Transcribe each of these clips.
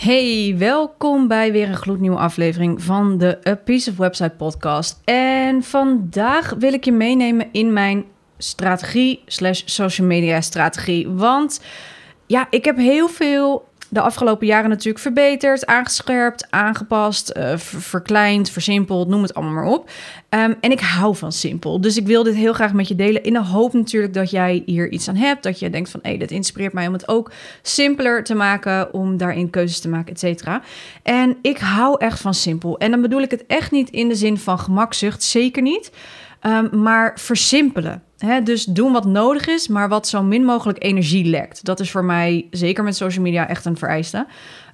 Hey, welkom bij weer een gloednieuwe aflevering van de A Piece of Website podcast. En vandaag wil ik je meenemen in mijn strategie slash social media strategie. Want ja, ik heb heel veel de afgelopen jaren natuurlijk verbeterd, aangescherpt, aangepast, uh, verkleind, versimpeld, noem het allemaal maar op. Um, en ik hou van simpel. Dus ik wil dit heel graag met je delen. In de hoop natuurlijk dat jij hier iets aan hebt. Dat je denkt van hé, hey, dit inspireert mij om het ook simpeler te maken. Om daarin keuzes te maken, et cetera. En ik hou echt van simpel. En dan bedoel ik het echt niet in de zin van gemakzucht. Zeker niet. Um, maar versimpelen. Dus doen wat nodig is, maar wat zo min mogelijk energie lekt. Dat is voor mij, zeker met social media, echt een vereiste.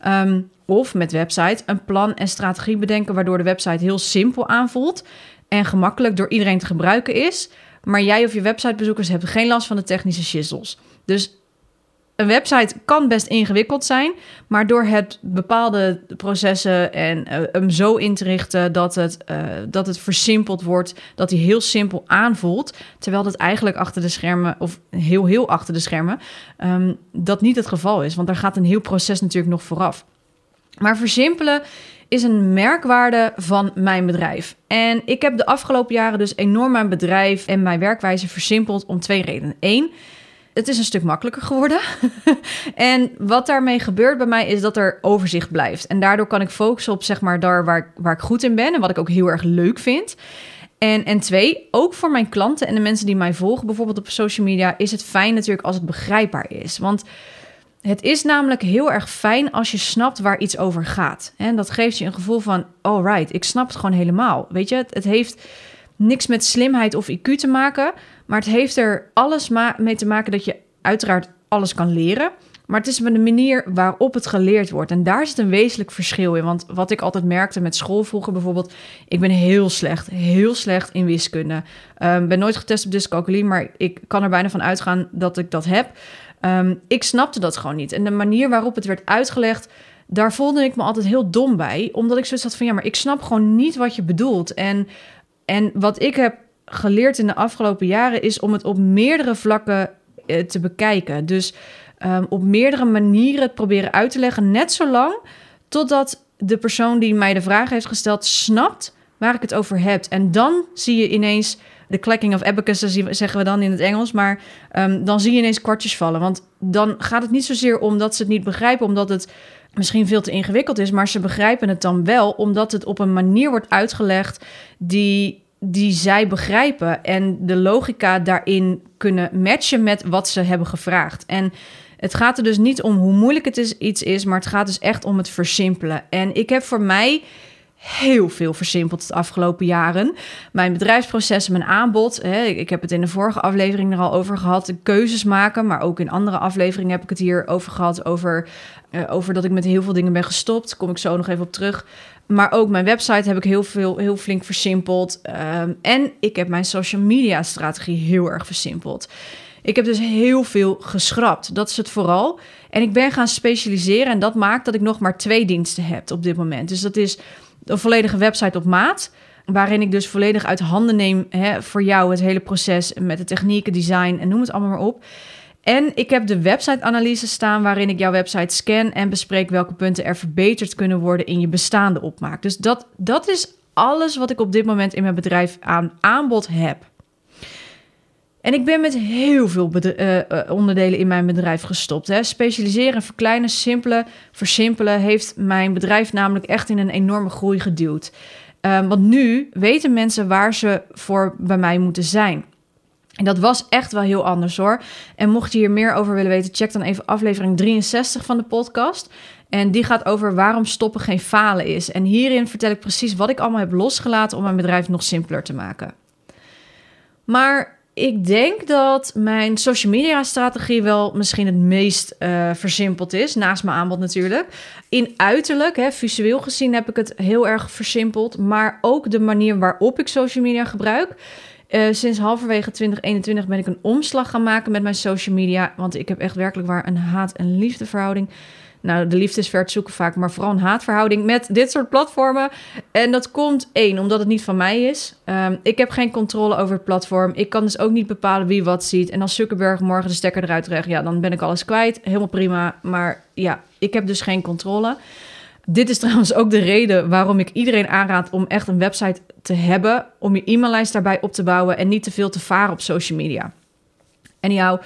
Um, of met website, een plan en strategie bedenken... waardoor de website heel simpel aanvoelt... en gemakkelijk door iedereen te gebruiken is... maar jij of je websitebezoekers hebben geen last van de technische shizzles. Dus een website kan best ingewikkeld zijn, maar door het bepaalde processen en uh, hem zo in te richten dat het, uh, dat het versimpeld wordt, dat hij heel simpel aanvoelt, terwijl dat eigenlijk achter de schermen, of heel heel achter de schermen, um, dat niet het geval is. Want daar gaat een heel proces natuurlijk nog vooraf. Maar versimpelen is een merkwaarde van mijn bedrijf. En ik heb de afgelopen jaren dus enorm mijn bedrijf en mijn werkwijze versimpeld om twee redenen. Eén, het is een stuk makkelijker geworden. en wat daarmee gebeurt bij mij is dat er overzicht blijft. En daardoor kan ik focussen op zeg maar daar waar, waar ik goed in ben en wat ik ook heel erg leuk vind. En, en twee, ook voor mijn klanten en de mensen die mij volgen, bijvoorbeeld op social media, is het fijn natuurlijk als het begrijpbaar is. Want het is namelijk heel erg fijn als je snapt waar iets over gaat. En dat geeft je een gevoel van, right, ik snap het gewoon helemaal. Weet je, het, het heeft niks met slimheid of IQ te maken. Maar het heeft er alles mee te maken dat je uiteraard alles kan leren. Maar het is met de manier waarop het geleerd wordt. En daar zit een wezenlijk verschil in. Want wat ik altijd merkte met school vroeger bijvoorbeeld... ik ben heel slecht, heel slecht in wiskunde. Um, ben nooit getest op dyscalculie, maar ik kan er bijna van uitgaan dat ik dat heb. Um, ik snapte dat gewoon niet. En de manier waarop het werd uitgelegd... daar voelde ik me altijd heel dom bij. Omdat ik zoiets had van... ja, maar ik snap gewoon niet wat je bedoelt. En, en wat ik heb geleerd in de afgelopen jaren is om het op meerdere vlakken eh, te bekijken. Dus um, op meerdere manieren het proberen uit te leggen, net zolang totdat de persoon die mij de vraag heeft gesteld snapt waar ik het over heb. En dan zie je ineens de clacking of abacus, zeggen we dan in het Engels, maar um, dan zie je ineens kwartjes vallen. Want dan gaat het niet zozeer om dat ze het niet begrijpen, omdat het misschien veel te ingewikkeld is, maar ze begrijpen het dan wel, omdat het op een manier wordt uitgelegd die die zij begrijpen en de logica daarin kunnen matchen met wat ze hebben gevraagd. En het gaat er dus niet om hoe moeilijk het is, iets is, maar het gaat dus echt om het versimpelen. En ik heb voor mij heel veel versimpeld de afgelopen jaren. Mijn bedrijfsprocessen, mijn aanbod. Hè, ik heb het in de vorige aflevering er al over gehad. Keuzes maken, maar ook in andere afleveringen heb ik het hier over gehad. Over, uh, over dat ik met heel veel dingen ben gestopt. Kom ik zo nog even op terug. Maar ook mijn website heb ik heel, veel, heel flink versimpeld. Um, en ik heb mijn social media strategie heel erg versimpeld. Ik heb dus heel veel geschrapt. Dat is het vooral. En ik ben gaan specialiseren. En dat maakt dat ik nog maar twee diensten heb op dit moment. Dus dat is een volledige website op maat. Waarin ik dus volledig uit handen neem hè, voor jou het hele proces met de technieken, design en noem het allemaal maar op. En ik heb de website-analyse staan waarin ik jouw website scan en bespreek welke punten er verbeterd kunnen worden in je bestaande opmaak. Dus dat, dat is alles wat ik op dit moment in mijn bedrijf aan aanbod heb. En ik ben met heel veel uh, onderdelen in mijn bedrijf gestopt. Hè. Specialiseren, verkleinen, simpelen, versimpelen heeft mijn bedrijf namelijk echt in een enorme groei geduwd. Uh, want nu weten mensen waar ze voor bij mij moeten zijn. En dat was echt wel heel anders hoor. En mocht je hier meer over willen weten, check dan even aflevering 63 van de podcast. En die gaat over waarom stoppen geen falen is. En hierin vertel ik precies wat ik allemaal heb losgelaten om mijn bedrijf nog simpeler te maken. Maar Ik denk dat mijn social media strategie wel misschien het meest uh, versimpeld is, naast mijn aanbod natuurlijk. In uiterlijk, hè, visueel gezien, heb ik het heel erg versimpeld, maar ook de manier waarop ik social media gebruik. Uh, sinds halverwege 2021 ben ik een omslag gaan maken met mijn social media, want ik heb echt werkelijk waar een haat- en liefdeverhouding. Nou, de liefde is ver te zoeken vaak, maar vooral een haatverhouding met dit soort platformen. En dat komt één, omdat het niet van mij is. Um, ik heb geen controle over het platform. Ik kan dus ook niet bepalen wie wat ziet. En als Zuckerberg morgen de stekker eruit trekt, ja, dan ben ik alles kwijt. Helemaal prima. Maar ja, ik heb dus geen controle. Dit is trouwens ook de reden waarom ik iedereen aanraad om echt een website te hebben. Om je e-maillijst daarbij op te bouwen en niet te veel te varen op social media. Jou.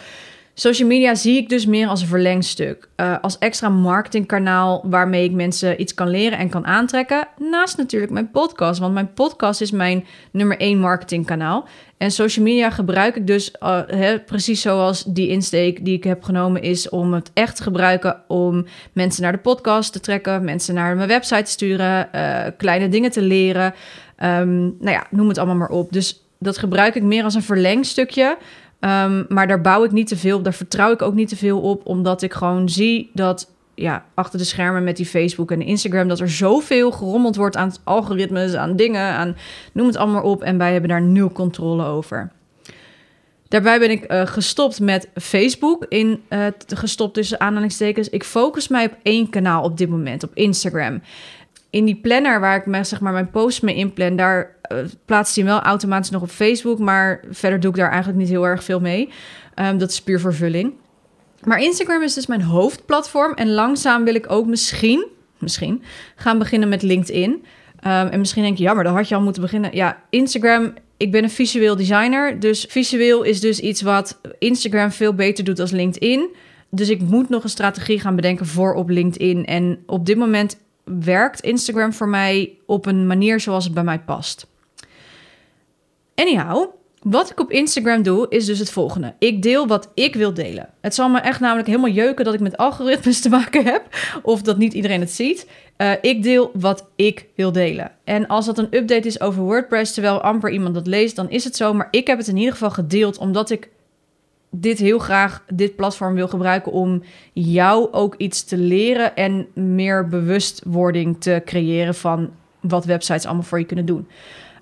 Social media zie ik dus meer als een verlengstuk. Uh, als extra marketingkanaal waarmee ik mensen iets kan leren en kan aantrekken. Naast natuurlijk mijn podcast. Want mijn podcast is mijn nummer één marketingkanaal. En social media gebruik ik dus uh, precies zoals die insteek die ik heb genomen is om het echt te gebruiken om mensen naar de podcast te trekken, mensen naar mijn website te sturen, uh, kleine dingen te leren. Um, nou ja, noem het allemaal maar op. Dus dat gebruik ik meer als een verlengstukje. Um, maar daar bouw ik niet te veel op, daar vertrouw ik ook niet te veel op, omdat ik gewoon zie dat ja, achter de schermen met die Facebook en Instagram, dat er zoveel gerommeld wordt aan algoritmes, aan dingen, aan noem het allemaal op. En wij hebben daar nul controle over. Daarbij ben ik uh, gestopt met Facebook, in, uh, gestopt tussen aanhalingstekens. Ik focus mij op één kanaal op dit moment, op Instagram in die planner waar ik me, zeg maar, mijn posts mee inplan, daar uh, plaatst hij wel automatisch nog op Facebook. Maar verder doe ik daar eigenlijk niet heel erg veel mee. Um, dat is puur vervulling. Maar Instagram is dus mijn hoofdplatform. En langzaam wil ik ook misschien, misschien gaan beginnen met LinkedIn. Um, en misschien denk je, ja, maar dan had je al moeten beginnen. Ja, Instagram. Ik ben een visueel designer. Dus visueel is dus iets wat Instagram veel beter doet als LinkedIn. Dus ik moet nog een strategie gaan bedenken voor op LinkedIn. En op dit moment werkt Instagram voor mij op een manier zoals het bij mij past. Anyhow, wat ik op Instagram doe, is dus het volgende. Ik deel wat ik wil delen. Het zal me echt namelijk helemaal jeuken dat ik met algoritmes te maken heb. Of dat niet iedereen het ziet. Uh, ik deel wat ik wil delen. En als dat een update is over WordPress, terwijl amper iemand dat leest, dan is het zo. Maar ik heb het in ieder geval gedeeld, omdat ik dit heel graag, dit platform wil gebruiken om jou ook iets te leren en meer bewustwording te creëren van wat websites allemaal voor je kunnen doen.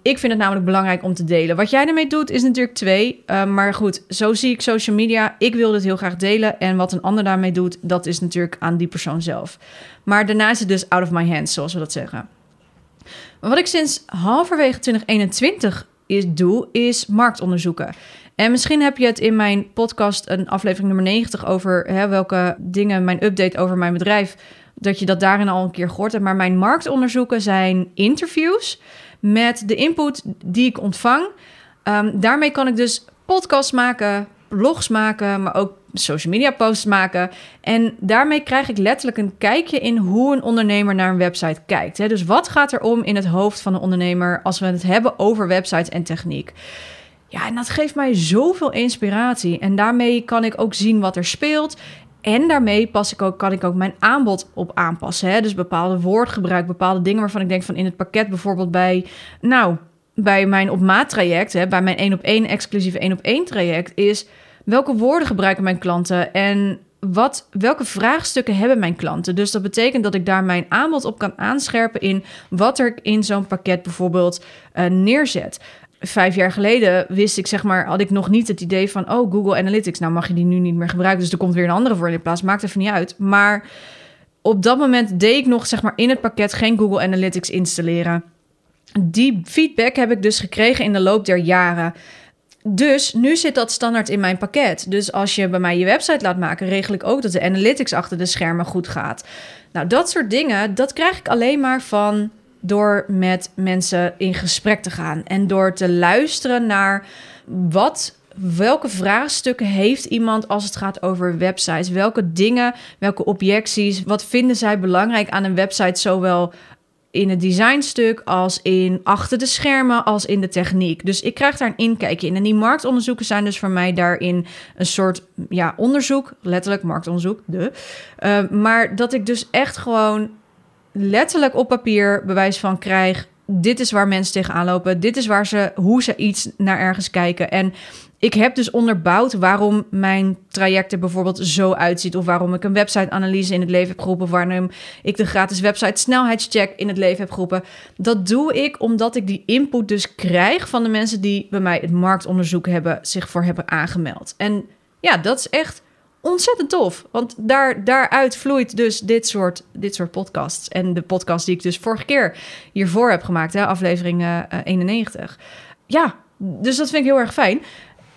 Ik vind het namelijk belangrijk om te delen. Wat jij ermee doet is natuurlijk twee. Uh, maar goed, zo zie ik social media. Ik wil dit heel graag delen. En wat een ander daarmee doet, dat is natuurlijk aan die persoon zelf. Maar daarna is het dus out of my hands, zoals we dat zeggen. Wat ik sinds halverwege 2021 is, doe, is marktonderzoeken. En misschien heb je het in mijn podcast, een aflevering nummer 90, over hè, welke dingen, mijn update over mijn bedrijf, dat je dat daarin al een keer gehoord hebt. Maar mijn marktonderzoeken zijn interviews met de input die ik ontvang. Um, daarmee kan ik dus podcasts maken, blogs maken, maar ook social media posts maken. En daarmee krijg ik letterlijk een kijkje in hoe een ondernemer naar een website kijkt. Dus wat gaat er om in het hoofd van een ondernemer als we het hebben over websites en techniek? Ja, en dat geeft mij zoveel inspiratie. En daarmee kan ik ook zien wat er speelt. En daarmee pas ik ook, kan ik ook mijn aanbod op aanpassen. Hè? Dus bepaalde woordgebruik, bepaalde dingen waarvan ik denk van in het pakket bijvoorbeeld bij, nou, bij mijn op maat traject, hè, bij mijn één op één exclusieve één op één traject, is welke woorden gebruiken mijn klanten en wat, welke vraagstukken hebben mijn klanten? Dus dat betekent dat ik daar mijn aanbod op kan aanscherpen in wat er in zo'n pakket bijvoorbeeld uh, neerzet vijf jaar geleden wist ik, zeg maar, had ik nog niet het idee van, oh, Google Analytics, nou mag je die nu niet meer gebruiken, dus er komt weer een andere voor in plaats. Maakt even niet uit. Maar op dat moment deed ik nog, zeg maar, in het pakket geen Google Analytics installeren. Die feedback heb ik dus gekregen in de loop der jaren. Dus nu zit dat standaard in mijn pakket. Dus als je bij mij je website laat maken, regel ik ook dat de analytics achter de schermen goed gaat. Nou, dat soort dingen, dat krijg ik alleen maar van door met mensen in gesprek te gaan en door te luisteren naar wat welke vraagstukken heeft iemand als het gaat over websites? Welke dingen, welke objecties, wat vinden zij belangrijk aan een website, zowel in het designstuk als in achter de schermen als in de techniek. Dus ik krijg daar een inkijkje in. En die marktonderzoeken zijn dus voor mij daarin een soort ja, onderzoek, letterlijk marktonderzoek, de. Uh, maar dat ik dus echt gewoon letterlijk op papier bewijs van krijg dit is waar mensen tegenaan lopen. Dit is waar ze, hoe ze iets naar ergens kijken. En ik heb dus onderbouwd waarom mijn traject er bijvoorbeeld zo uitziet. Of waarom ik een website-analyse in het leven heb geroepen. Waarom ik de gratis website snelheidscheck in het leven heb geroepen. Dat doe ik omdat ik die input dus krijg van de mensen die bij mij het marktonderzoek hebben, zich voor hebben aangemeld. En ja, dat is echt ontzettend tof. Want daar, daaruit vloeit dus dit soort, dit soort podcasts. En de podcast die ik dus vorige keer hiervoor heb gemaakt, hè, aflevering uh, 91. Ja, dus dat vind ik heel erg fijn.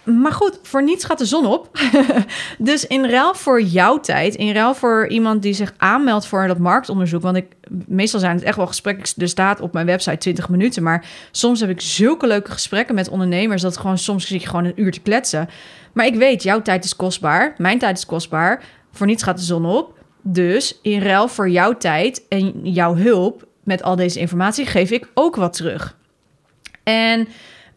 Maar goed, voor niets gaat de zon op. dus in ruil voor jouw tijd, in ruil voor iemand die zich aanmeldt voor dat marktonderzoek. Want ik, meestal zijn het echt wel gesprekken. Er staat op mijn website 20 minuten. Maar soms heb ik zulke leuke gesprekken met ondernemers. dat gewoon soms zit je gewoon een uur te kletsen. Maar ik weet, jouw tijd is kostbaar. Mijn tijd is kostbaar. Voor niets gaat de zon op. Dus in ruil voor jouw tijd en jouw hulp met al deze informatie geef ik ook wat terug. En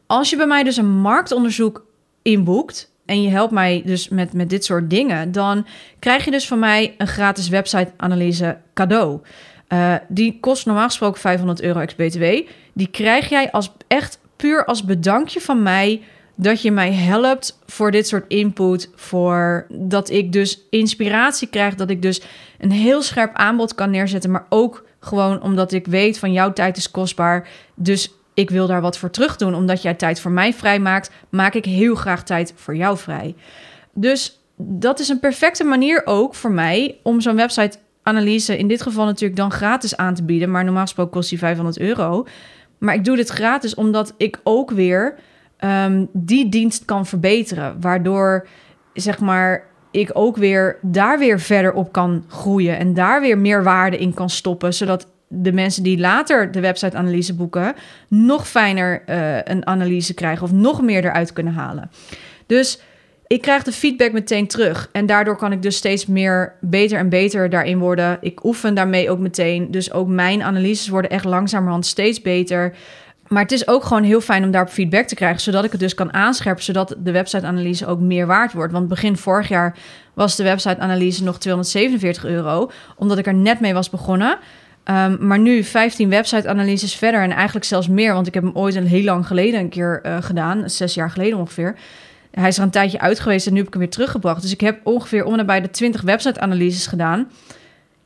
als je bij mij dus een marktonderzoek inboekt en je helpt mij dus met, met dit soort dingen, dan krijg je dus van mij een gratis website-analyse cadeau. Uh, die kost normaal gesproken 500 euro ex-BTW. Die krijg jij als echt puur als bedankje van mij dat je mij helpt voor dit soort input. Voor dat ik dus inspiratie krijg. Dat ik dus een heel scherp aanbod kan neerzetten. Maar ook gewoon omdat ik weet van jouw tijd is kostbaar. Dus ik wil daar wat voor terug doen. Omdat jij tijd voor mij vrij maakt, maak ik heel graag tijd voor jou vrij. Dus dat is een perfecte manier ook voor mij om zo'n website analyse in dit geval natuurlijk dan gratis aan te bieden. Maar normaal gesproken kost die 500 euro. Maar ik doe dit gratis omdat ik ook weer um, die dienst kan verbeteren. Waardoor, zeg maar, ik ook weer daar weer verder op kan groeien. En daar weer meer waarde in kan stoppen. Zodat de mensen die later de website-analyse boeken, nog fijner uh, een analyse krijgen of nog meer eruit kunnen halen. Dus ik krijg de feedback meteen terug. En daardoor kan ik dus steeds meer beter en beter daarin worden. Ik oefen daarmee ook meteen. Dus ook mijn analyses worden echt langzamerhand steeds beter. Maar het is ook gewoon heel fijn om daarop feedback te krijgen, zodat ik het dus kan aanscherpen, zodat de website-analyse ook meer waard wordt. Want begin vorig jaar was de website-analyse nog 247 euro, omdat ik er net mee was begonnen. Um, maar nu 15 website-analyses verder en eigenlijk zelfs meer, want ik heb hem ooit een heel lang geleden een keer uh, gedaan, zes jaar geleden ongeveer. Hij is er een tijdje uit geweest en nu heb ik hem weer teruggebracht. Dus ik heb ongeveer om en bij de 20 website-analyses gedaan.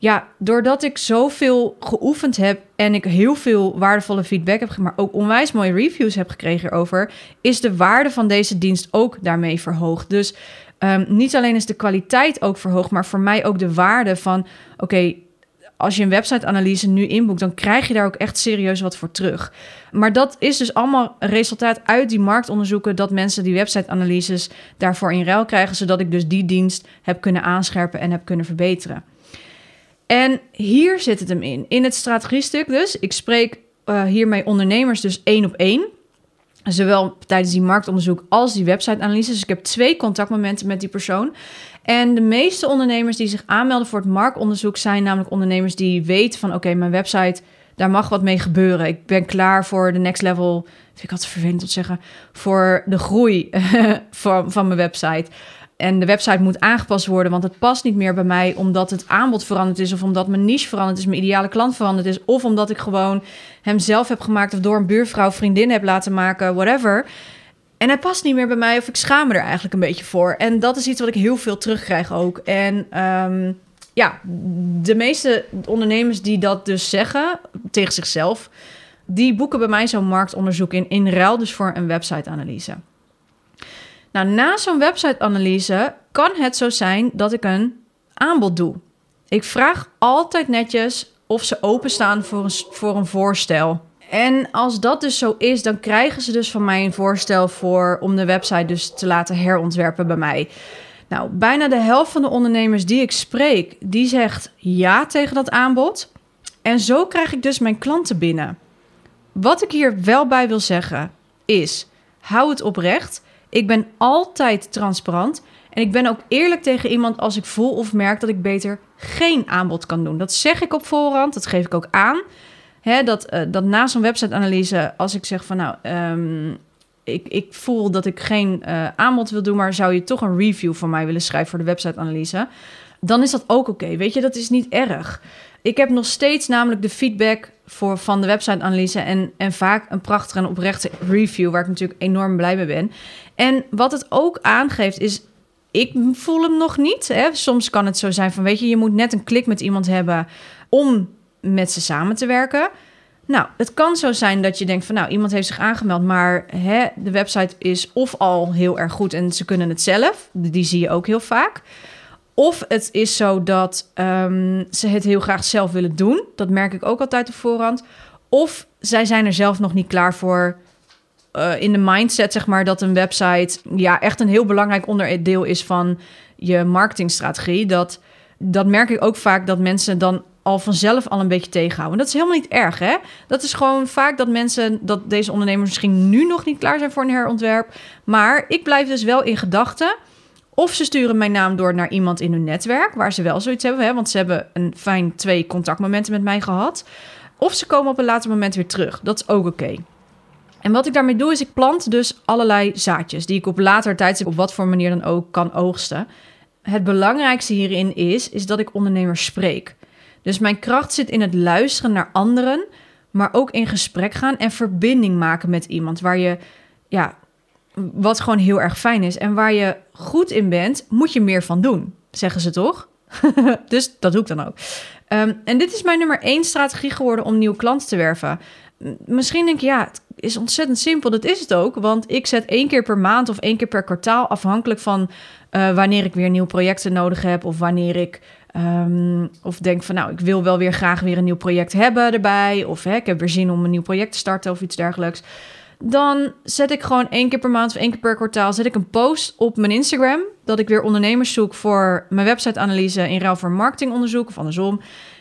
Ja, doordat ik zoveel geoefend heb en ik heel veel waardevolle feedback heb, maar ook onwijs mooie reviews heb gekregen erover, is de waarde van deze dienst ook daarmee verhoogd. Dus um, niet alleen is de kwaliteit ook verhoogd, maar voor mij ook de waarde van: oké, als je een website-analyse nu inboekt, dan krijg je daar ook echt serieus wat voor terug. Maar dat is dus allemaal resultaat uit die marktonderzoeken dat mensen die website-analyses daarvoor in ruil krijgen, zodat ik dus die dienst heb kunnen aanscherpen en heb kunnen verbeteren. En hier zit het hem in. In het strategiestuk dus. Ik spreek uh, hiermee ondernemers dus één op één. Zowel tijdens die marktonderzoek als die website-analyse. Dus ik heb twee contactmomenten met die persoon. En de meeste ondernemers die zich aanmelden voor het marktonderzoek zijn namelijk ondernemers die weten van oké, mijn website, daar mag wat mee gebeuren. Ik ben klaar voor de next level. Vind ik altijd vervelend om te zeggen. Voor de groei van, van mijn website. En de website moet aangepast worden, want het past niet meer bij mij omdat het aanbod veranderd is, of omdat mijn niche veranderd is, mijn ideale klant veranderd is, of omdat ik gewoon hem zelf heb gemaakt of door een buurvrouw, vriendin heb laten maken, whatever. En hij past niet meer bij mij of ik schaam me er eigenlijk een beetje voor. En dat is iets wat ik heel veel terugkrijg ook. En um, ja, de meeste ondernemers die dat dus zeggen tegen zichzelf, die boeken bij mij zo'n marktonderzoek in, in ruil dus voor een website-analyse. Nou, na zo'n website-analyse kan het zo zijn dat ik een aanbod doe. Ik vraag altijd netjes of ze openstaan voor een, voor een voorstel. En als dat dus zo is, dan krijgen ze dus van mij een voorstel voor om de website dus te laten herontwerpen bij mij. Nou, bijna de helft van de ondernemers die ik spreek, die zegt ja tegen dat aanbod. En zo krijg ik dus mijn klanten binnen. Wat ik hier wel bij wil zeggen is: hou het oprecht. Ik ben altijd transparant. En ik ben ook eerlijk tegen iemand als ik voel of merk dat ik beter geen aanbod kan doen. Dat zeg ik op voorhand, dat geef ik ook aan. Dat, uh, dat na zo'n website-analyse, als ik zeg van nou, um, ik, ik voel dat ik geen uh, aanbod wil doen, maar zou je toch een review van mij willen schrijven voor de website-analyse? Dan is dat ook oké. Weet je, dat is niet erg. Ik heb nog steeds namelijk de feedback voor, van de website-analyse en, en vaak een prachtige en oprechte review, waar ik natuurlijk enorm blij mee ben. En wat het ook aangeeft is, ik voel hem nog niet. Hè. Soms kan het zo zijn van, weet je, je moet net een klik met iemand hebben om met ze samen te werken. Nou, het kan zo zijn dat je denkt van, nou, iemand heeft zich aangemeld, maar hè, de website is of al heel erg goed en ze kunnen het zelf. Die zie je ook heel vaak. Of het is zo dat um, ze het heel graag zelf willen doen. Dat merk ik ook altijd op voorhand. Of zij zijn er zelf nog niet klaar voor. Uh, in de mindset, zeg maar, dat een website ja, echt een heel belangrijk onderdeel is van je marketingstrategie. Dat, dat merk ik ook vaak dat mensen dan al vanzelf al een beetje tegenhouden. Dat is helemaal niet erg, hè? Dat is gewoon vaak dat mensen, dat deze ondernemers misschien nu nog niet klaar zijn voor een herontwerp. Maar ik blijf dus wel in gedachten. Of ze sturen mijn naam door naar iemand in hun netwerk, waar ze wel zoiets hebben, hè? want ze hebben een fijn twee contactmomenten met mij gehad. Of ze komen op een later moment weer terug. Dat is ook oké. En wat ik daarmee doe, is ik plant dus allerlei zaadjes die ik op later tijdstip op wat voor manier dan ook kan oogsten. Het belangrijkste hierin is, is dat ik ondernemers spreek. Dus mijn kracht zit in het luisteren naar anderen, maar ook in gesprek gaan en verbinding maken met iemand waar je, ja, wat gewoon heel erg fijn is en waar je goed in bent, moet je meer van doen, zeggen ze toch? dus dat doe ik dan ook. Ehm, en dit is mijn nummer één strategie geworden om nieuwe klanten te werven. Misschien denk je, ja, is ontzettend simpel. Dat is het ook, want ik zet één keer per maand of één keer per kwartaal, afhankelijk van uh, wanneer ik weer nieuwe projecten nodig heb of wanneer ik Um, of denk van, nou, ik wil wel weer graag weer een nieuw project hebben erbij. Of hè, ik heb weer zin om een nieuw project te starten of iets dergelijks. Dan zet ik gewoon één keer per maand of één keer per kwartaal zet ik een post op mijn Instagram. Dat ik weer ondernemers zoek voor mijn website-analyse in ruil voor marketingonderzoek of andersom.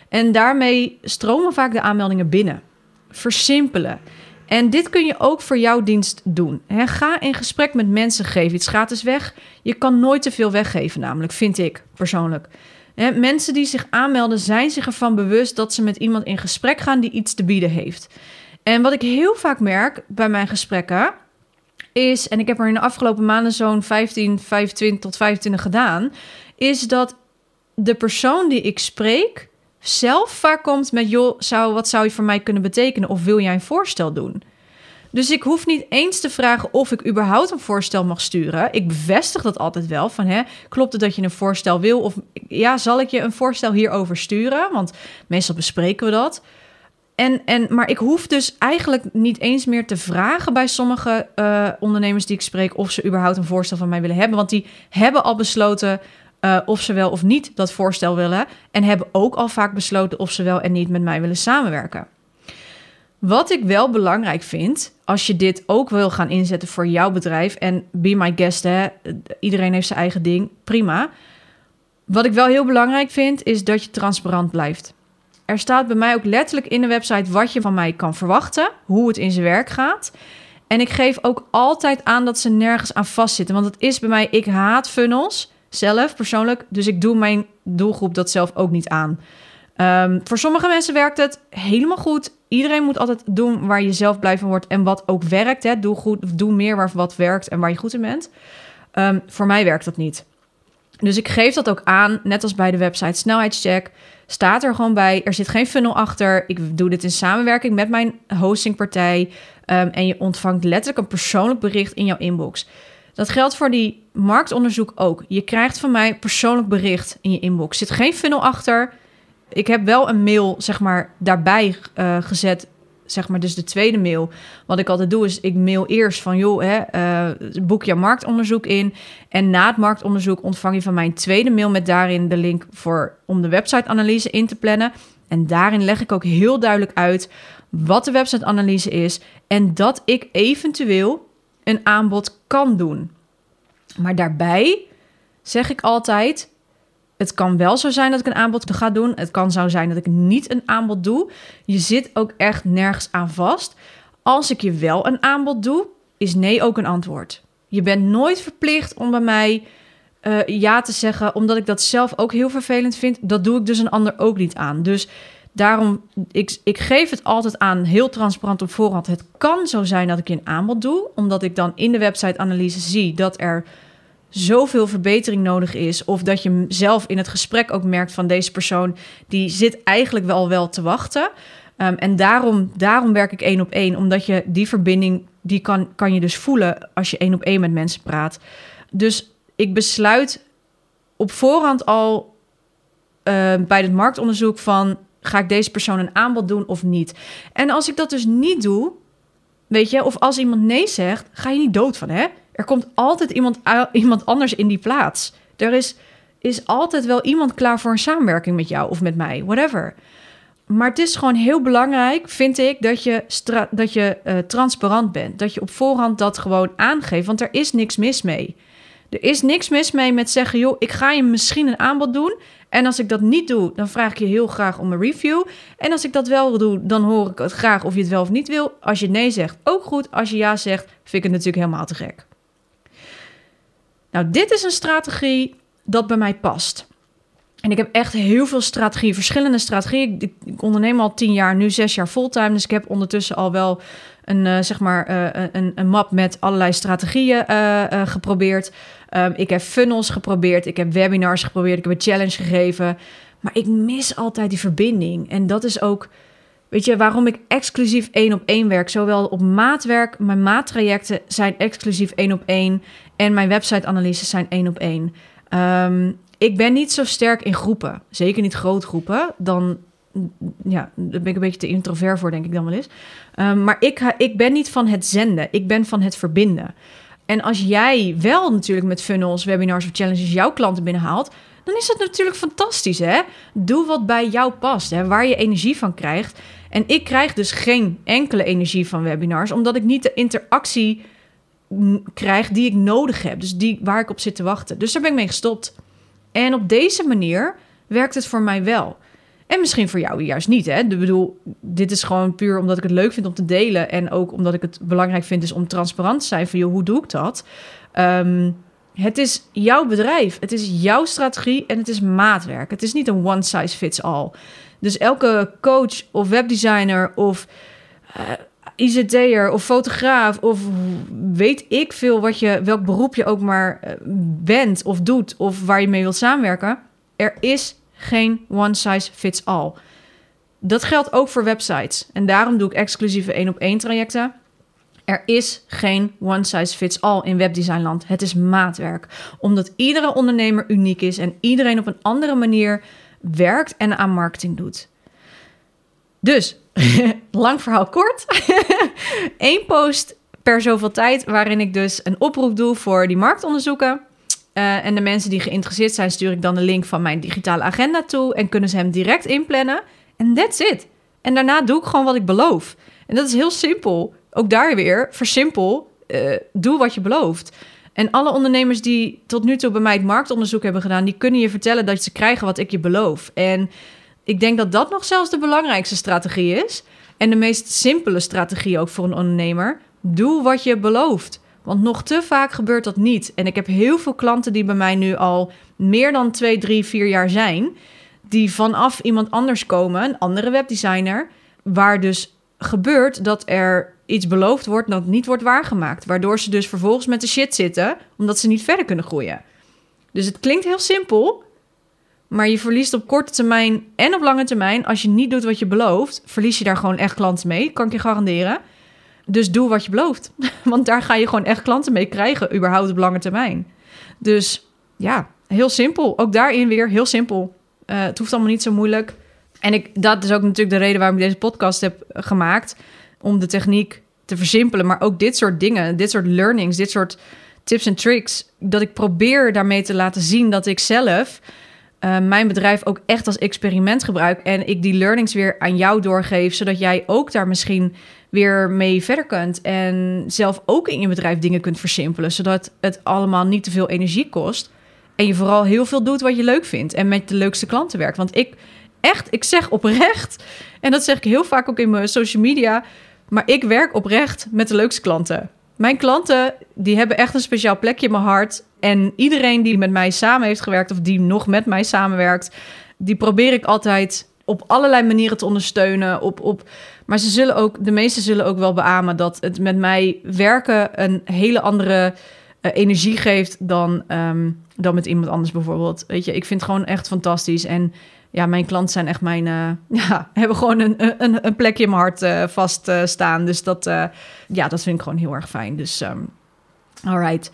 En daarmee stromen vaak de aanmeldingen binnen. Versimpelen. En dit kun je ook voor jouw dienst doen. ga in gesprek met mensen, geef iets gratis weg. Je kan nooit te veel weggeven, namelijk, vind ik persoonlijk mensen die zich aanmelden zijn zich ervan bewust dat ze met iemand in gesprek gaan die iets te bieden heeft. En wat ik heel vaak merk bij mijn gesprekken is, en ik heb er in de afgelopen maanden zo'n 15, 25 tot 25 gedaan, is dat de persoon die ik spreek zelf vaak komt met, joh, zou, wat zou je voor mij kunnen betekenen? Of wil jij een voorstel doen? Dus ik hoef niet eens te vragen of ik überhaupt een voorstel mag sturen. Ik bevestig dat altijd wel. Van, hè, klopt het dat je een voorstel wil? Of ja, zal ik je een voorstel hierover sturen? Want meestal bespreken we dat. En, en, maar ik hoef dus eigenlijk niet eens meer te vragen bij sommige uh, ondernemers die ik spreek of ze überhaupt een voorstel van mij willen hebben. Want die hebben al besloten uh, of ze wel of niet dat voorstel willen. En hebben ook al vaak besloten of ze wel en niet met mij willen samenwerken. Wat ik wel belangrijk vind, als je dit ook wil gaan inzetten voor jouw bedrijf en be my guest, hè, iedereen heeft zijn eigen ding, prima. Wat ik wel heel belangrijk vind, is dat je transparant blijft. Er staat bij mij ook letterlijk in de website wat je van mij kan verwachten, hoe het in zijn werk gaat. En ik geef ook altijd aan dat ze nergens aan vastzitten. Want het is bij mij, ik haat funnels zelf persoonlijk. Dus ik doe mijn doelgroep dat zelf ook niet aan. Um, voor sommige mensen werkt het helemaal goed. Iedereen moet altijd doen waar je zelf blij van wordt en wat ook werkt. Hè. Doe, goed, doe meer waar wat werkt en waar je goed in bent. Um, voor mij werkt dat niet. Dus ik geef dat ook aan, net als bij de website snelheidscheck. Staat er gewoon bij, er zit geen funnel achter. Ik doe dit in samenwerking met mijn hostingpartij. Um, en je ontvangt letterlijk een persoonlijk bericht in jouw inbox. Dat geldt voor die marktonderzoek ook. Je krijgt van mij persoonlijk bericht in je inbox. Er zit geen funnel achter ik heb wel een mail, zeg maar, daarbij uh, gezet. Zeg maar, dus de tweede mail. Wat ik altijd doe, is ik mail eerst van... joh, hè, uh, boek je marktonderzoek in. En na het marktonderzoek ontvang je van mij een tweede mail... met daarin de link voor, om de website-analyse in te plannen. En daarin leg ik ook heel duidelijk uit... wat de website-analyse is... en dat ik eventueel een aanbod kan doen. Maar daarbij zeg ik altijd het kan wel zo zijn dat ik een aanbod ga doen. Het kan zo zijn dat ik niet een aanbod doe. Je zit ook echt nergens aan vast. Als ik je wel een aanbod doe, is nee ook een antwoord. Je bent nooit verplicht om bij mij uh, ja te zeggen, omdat ik dat zelf ook heel vervelend vind. Dat doe ik dus een ander ook niet aan. Dus Daarom, ik, ik geef het altijd aan heel transparant op voorhand. Het kan zo zijn dat ik een aanbod doe, omdat ik dan in de website-analyse zie dat er zoveel verbetering nodig is. Of dat je zelf in het gesprek ook merkt van deze persoon, die zit eigenlijk wel wel te wachten. Um, en daarom, daarom werk ik één op één, omdat je die verbinding, die kan, kan je dus voelen als je één op één met mensen praat. Dus ik besluit op voorhand al uh, bij het marktonderzoek van ga ik deze persoon een aanbod doen of niet. En als ik dat dus niet doe, weet je, of als iemand nee zegt, ga je niet dood van, hè? Er komt altijd iemand, iemand anders in die plaats. Er is, is altijd wel iemand klaar voor een samenwerking met jou of met mij, whatever. Maar het is gewoon heel belangrijk, vind ik, dat je, dat je uh, transparant bent. Dat je op voorhand dat gewoon aangeeft, want er is niks mis mee. Er is niks mis mee met zeggen, joh, ik ga je misschien een aanbod doen. En als ik dat niet doe, dan vraag ik je heel graag om een review. En als ik dat wel doe, dan hoor ik het graag of je het wel of niet wil. Als je nee zegt, ook goed. Als je ja zegt, vind ik het natuurlijk helemaal te gek. Nou, dit is een strategie dat bij mij past. En ik heb echt heel veel strategieën, verschillende strategieën. Ik, onderneem al tien jaar, nu zes jaar fulltime. Dus ik heb ondertussen al wel een, uh, zeg maar, uh, een, een, map met allerlei strategieën uh, geprobeerd. Um, ik heb funnels geprobeerd, ik heb webinars geprobeerd, ik heb een challenge gegeven. Maar ik mis altijd die verbinding. En dat is ook, weet je, waarom ik exclusief één op één werk. Zowel op maatwerk, mijn maattrajecten zijn exclusief één op één. En mijn website-analyses zijn één op één. Um, ik ben niet zo sterk in groepen. Zeker niet groepgroepen. Dan, ja, daar ben ik een beetje te introvert voor, denk ik dan wel eens. Um, maar ik, ik ben niet van het zenden. Ik ben van het verbinden. En als jij wel natuurlijk met funnels, webinars of challenges jouw klanten binnenhaalt, dan is dat natuurlijk fantastisch, hè? Doe wat bij jou past, hè? waar je energie van krijgt. En ik krijg dus geen enkele energie van webinars, omdat ik niet de interactie krijg die ik nodig heb. Dus die waar ik op zit te wachten. Dus daar ben ik mee gestopt. En op deze manier werkt het voor mij wel. En misschien voor jou juist niet. Hè? Ik bedoel, dit is gewoon puur omdat ik het leuk vind om te delen. En ook omdat ik het belangrijk vind is om transparant te zijn van... Joh, hoe doe ik dat? Um, het is jouw bedrijf. Het is jouw strategie en het is maatwerk. Het is niet een one size fits all. Dus elke coach of webdesigner of uh, ICT'er of fotograaf of weet ik veel wat je, welk beroep je ook maar uh, bent of doet of waar je mee wilt samenwerken. Er is geen one size fits all. Dat geldt ook voor websites. En daarom doe ik exclusieve één op één trajecten. Er is geen one size fits all in webdesignland. Het is maatwerk. Omdat iedere ondernemer uniek is en iedereen op een andere manier werkt en aan marketing doet. Dus, lang verhaal kort. Eén post per zoveel tijd waarin ik dus een oproep doe voor die marktonderzoeken. Uh, en de mensen die geïnteresseerd zijn, stuur ik dan de link van mijn digitale agenda toe en kunnen ze hem direct inplannen. En that's it. En daarna doe ik gewoon wat ik beloof. En dat is heel simpel. Ook daar weer, versimpel, uh, doe wat je belooft. En alle ondernemers die tot nu toe bij mij het marktonderzoek hebben gedaan, die kunnen je vertellen dat ze krijgen wat ik je beloof. En ik denk dat dat nog zelfs de belangrijkste strategie is. En de meest simpele strategie ook voor een ondernemer. Doe wat je belooft. Want nog te vaak gebeurt dat niet. En ik heb heel veel klanten die bij mij nu al meer dan 2, 3, 4 jaar zijn. Die vanaf iemand anders komen, een andere webdesigner. Waar dus gebeurt dat er iets beloofd wordt dat niet wordt waargemaakt. Waardoor ze dus vervolgens met de shit zitten, omdat ze niet verder kunnen groeien. Dus het klinkt heel simpel, maar je verliest op korte termijn en op lange termijn. Als je niet doet wat je belooft, verlies je daar gewoon echt klanten mee. Kan ik je garanderen. Dus doe wat je belooft. Want daar ga je gewoon echt klanten mee krijgen, überhaupt op lange termijn. Dus ja, heel simpel. Ook daarin weer heel simpel. Uh, het hoeft allemaal niet zo moeilijk. En ik, dat is ook natuurlijk de reden waarom ik deze podcast heb gemaakt. Om de techniek te versimpelen. Maar ook dit soort dingen, dit soort learnings, dit soort tips en tricks. Dat ik probeer daarmee te laten zien dat ik zelf uh, mijn bedrijf ook echt als experiment gebruik. En ik die learnings weer aan jou doorgeef. Zodat jij ook daar misschien weer mee verder kunt. En zelf ook in je bedrijf dingen kunt versimpelen. Zodat het allemaal niet te veel energie kost. En je vooral heel veel doet wat je leuk vindt. En met de leukste klanten werkt. Want ik echt, ik zeg oprecht. En dat zeg ik heel vaak ook in mijn social media. Maar ik werk oprecht met de leukste klanten. Mijn klanten, die hebben echt een speciaal plekje in mijn hart. En iedereen die met mij samen heeft gewerkt of die nog met mij samenwerkt, die probeer ik altijd op allerlei manieren te ondersteunen. Op, op, maar ze zullen ook, de meesten zullen ook wel beamen dat het met mij werken een hele andere uh, energie geeft dan, um, dan met iemand anders bijvoorbeeld. Weet je, ik vind het gewoon echt fantastisch. En ja, mijn klanten zijn echt mijn, uh, ja, hebben gewoon een, een, een plekje in mijn hart uh, vast staan. Dus dat, ja, dat vind ik gewoon heel erg fijn. Dus, um, alright.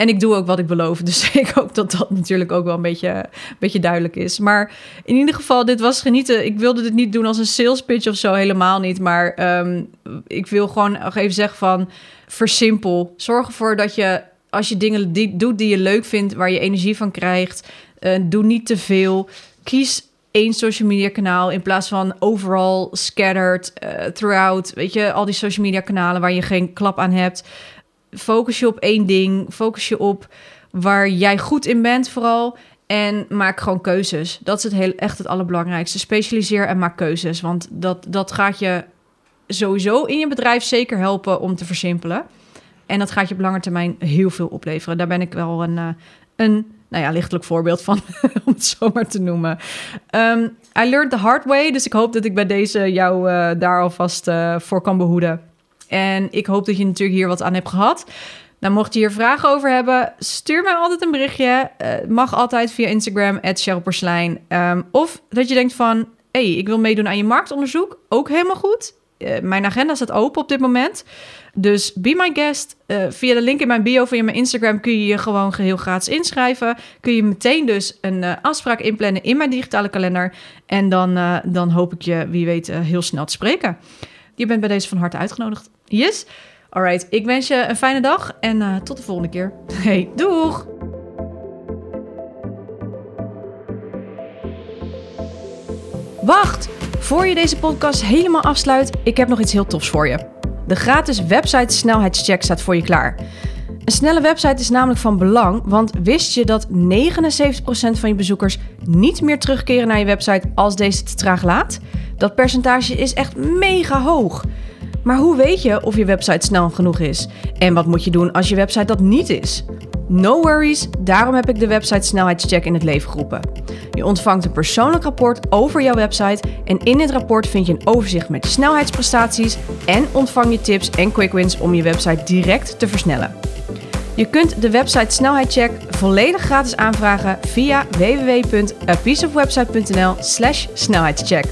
En ik doe ook wat ik beloof. Dus ik hoop dat dat natuurlijk ook wel een beetje, een beetje duidelijk is. Maar in ieder geval, dit was genieten. Ik wilde dit niet doen als een sales pitch of zo, helemaal niet. Maar um, ik wil gewoon nog even zeggen van versimpel. Zorg ervoor dat je, als je dingen die, doet die je leuk vindt, waar je energie van krijgt, doe niet te veel. Kies één social media kanaal in plaats van overal scattered uh, throughout. Weet je, al die social media kanalen waar je geen klap aan hebt focus je op één ding. Focus je op waar jij goed in bent vooral. En maak gewoon keuzes. Dat is het heel, echt het allerbelangrijkste. Specialiseer en maak keuzes. Want dat, dat gaat je sowieso in je bedrijf zeker helpen om te versimpelen. En dat gaat je op lange termijn heel veel opleveren. Daar ben ik wel een, eh, een nou ja, lichtelijk voorbeeld van, om het zo maar te noemen. Um, I learned the hard way. Dus ik hoop dat ik bij deze jou uh, daar alvast uh, voor kan behoeden. En ik hoop dat je natuurlijk hier wat aan hebt gehad. Nou, mocht je hier vragen over hebben, stuur mij altijd een berichtje. Uh, mag altijd via Instagram, @cherylperslijn. Um, of dat je denkt van, hey, ik wil meedoen aan je marktonderzoek. Ook helemaal goed. Uh, mijn agenda staat open op dit moment. Dus be my guest. Uh, via de link in mijn bio via mijn Instagram kun je je gewoon geheel gratis inschrijven. Kun je meteen dus een afspraak inplannen in mijn digitale kalender. En dan, dan hoop ik je, wie weet, heel snel te spreken. Je bent bij deze van harte uitgenodigd. Yes? Alright, ik wens je een fijne dag en tot de volgende keer. Hey, doeg! Wacht! Voor je deze podcast helemaal afsluit, ik heb nog iets heel tofs voor je. De gratis website snelheidscheck staat voor je klaar. Een snelle website is namelijk van belang, want wist je dat 79% van je bezoekers niet meer terugkeren naar je website als deze te traag laat? Dat percentage is echt mega hoog. Maar hoe weet je of je website snel genoeg is? En wat moet je doen als je website dat niet is? No worries, daarom heb ik de website snelheidscheck in het leven geroepen. Je ontvangt een persoonlijk rapport over jouw website en in dit rapport vind je een overzicht met snelheidsprestaties en ontvang je tips en quick wins om je website direct te versnellen. Je kunt de website snelheidscheck volledig gratis aanvragen via www.apieceofwebsite.nl/snelheidscheck.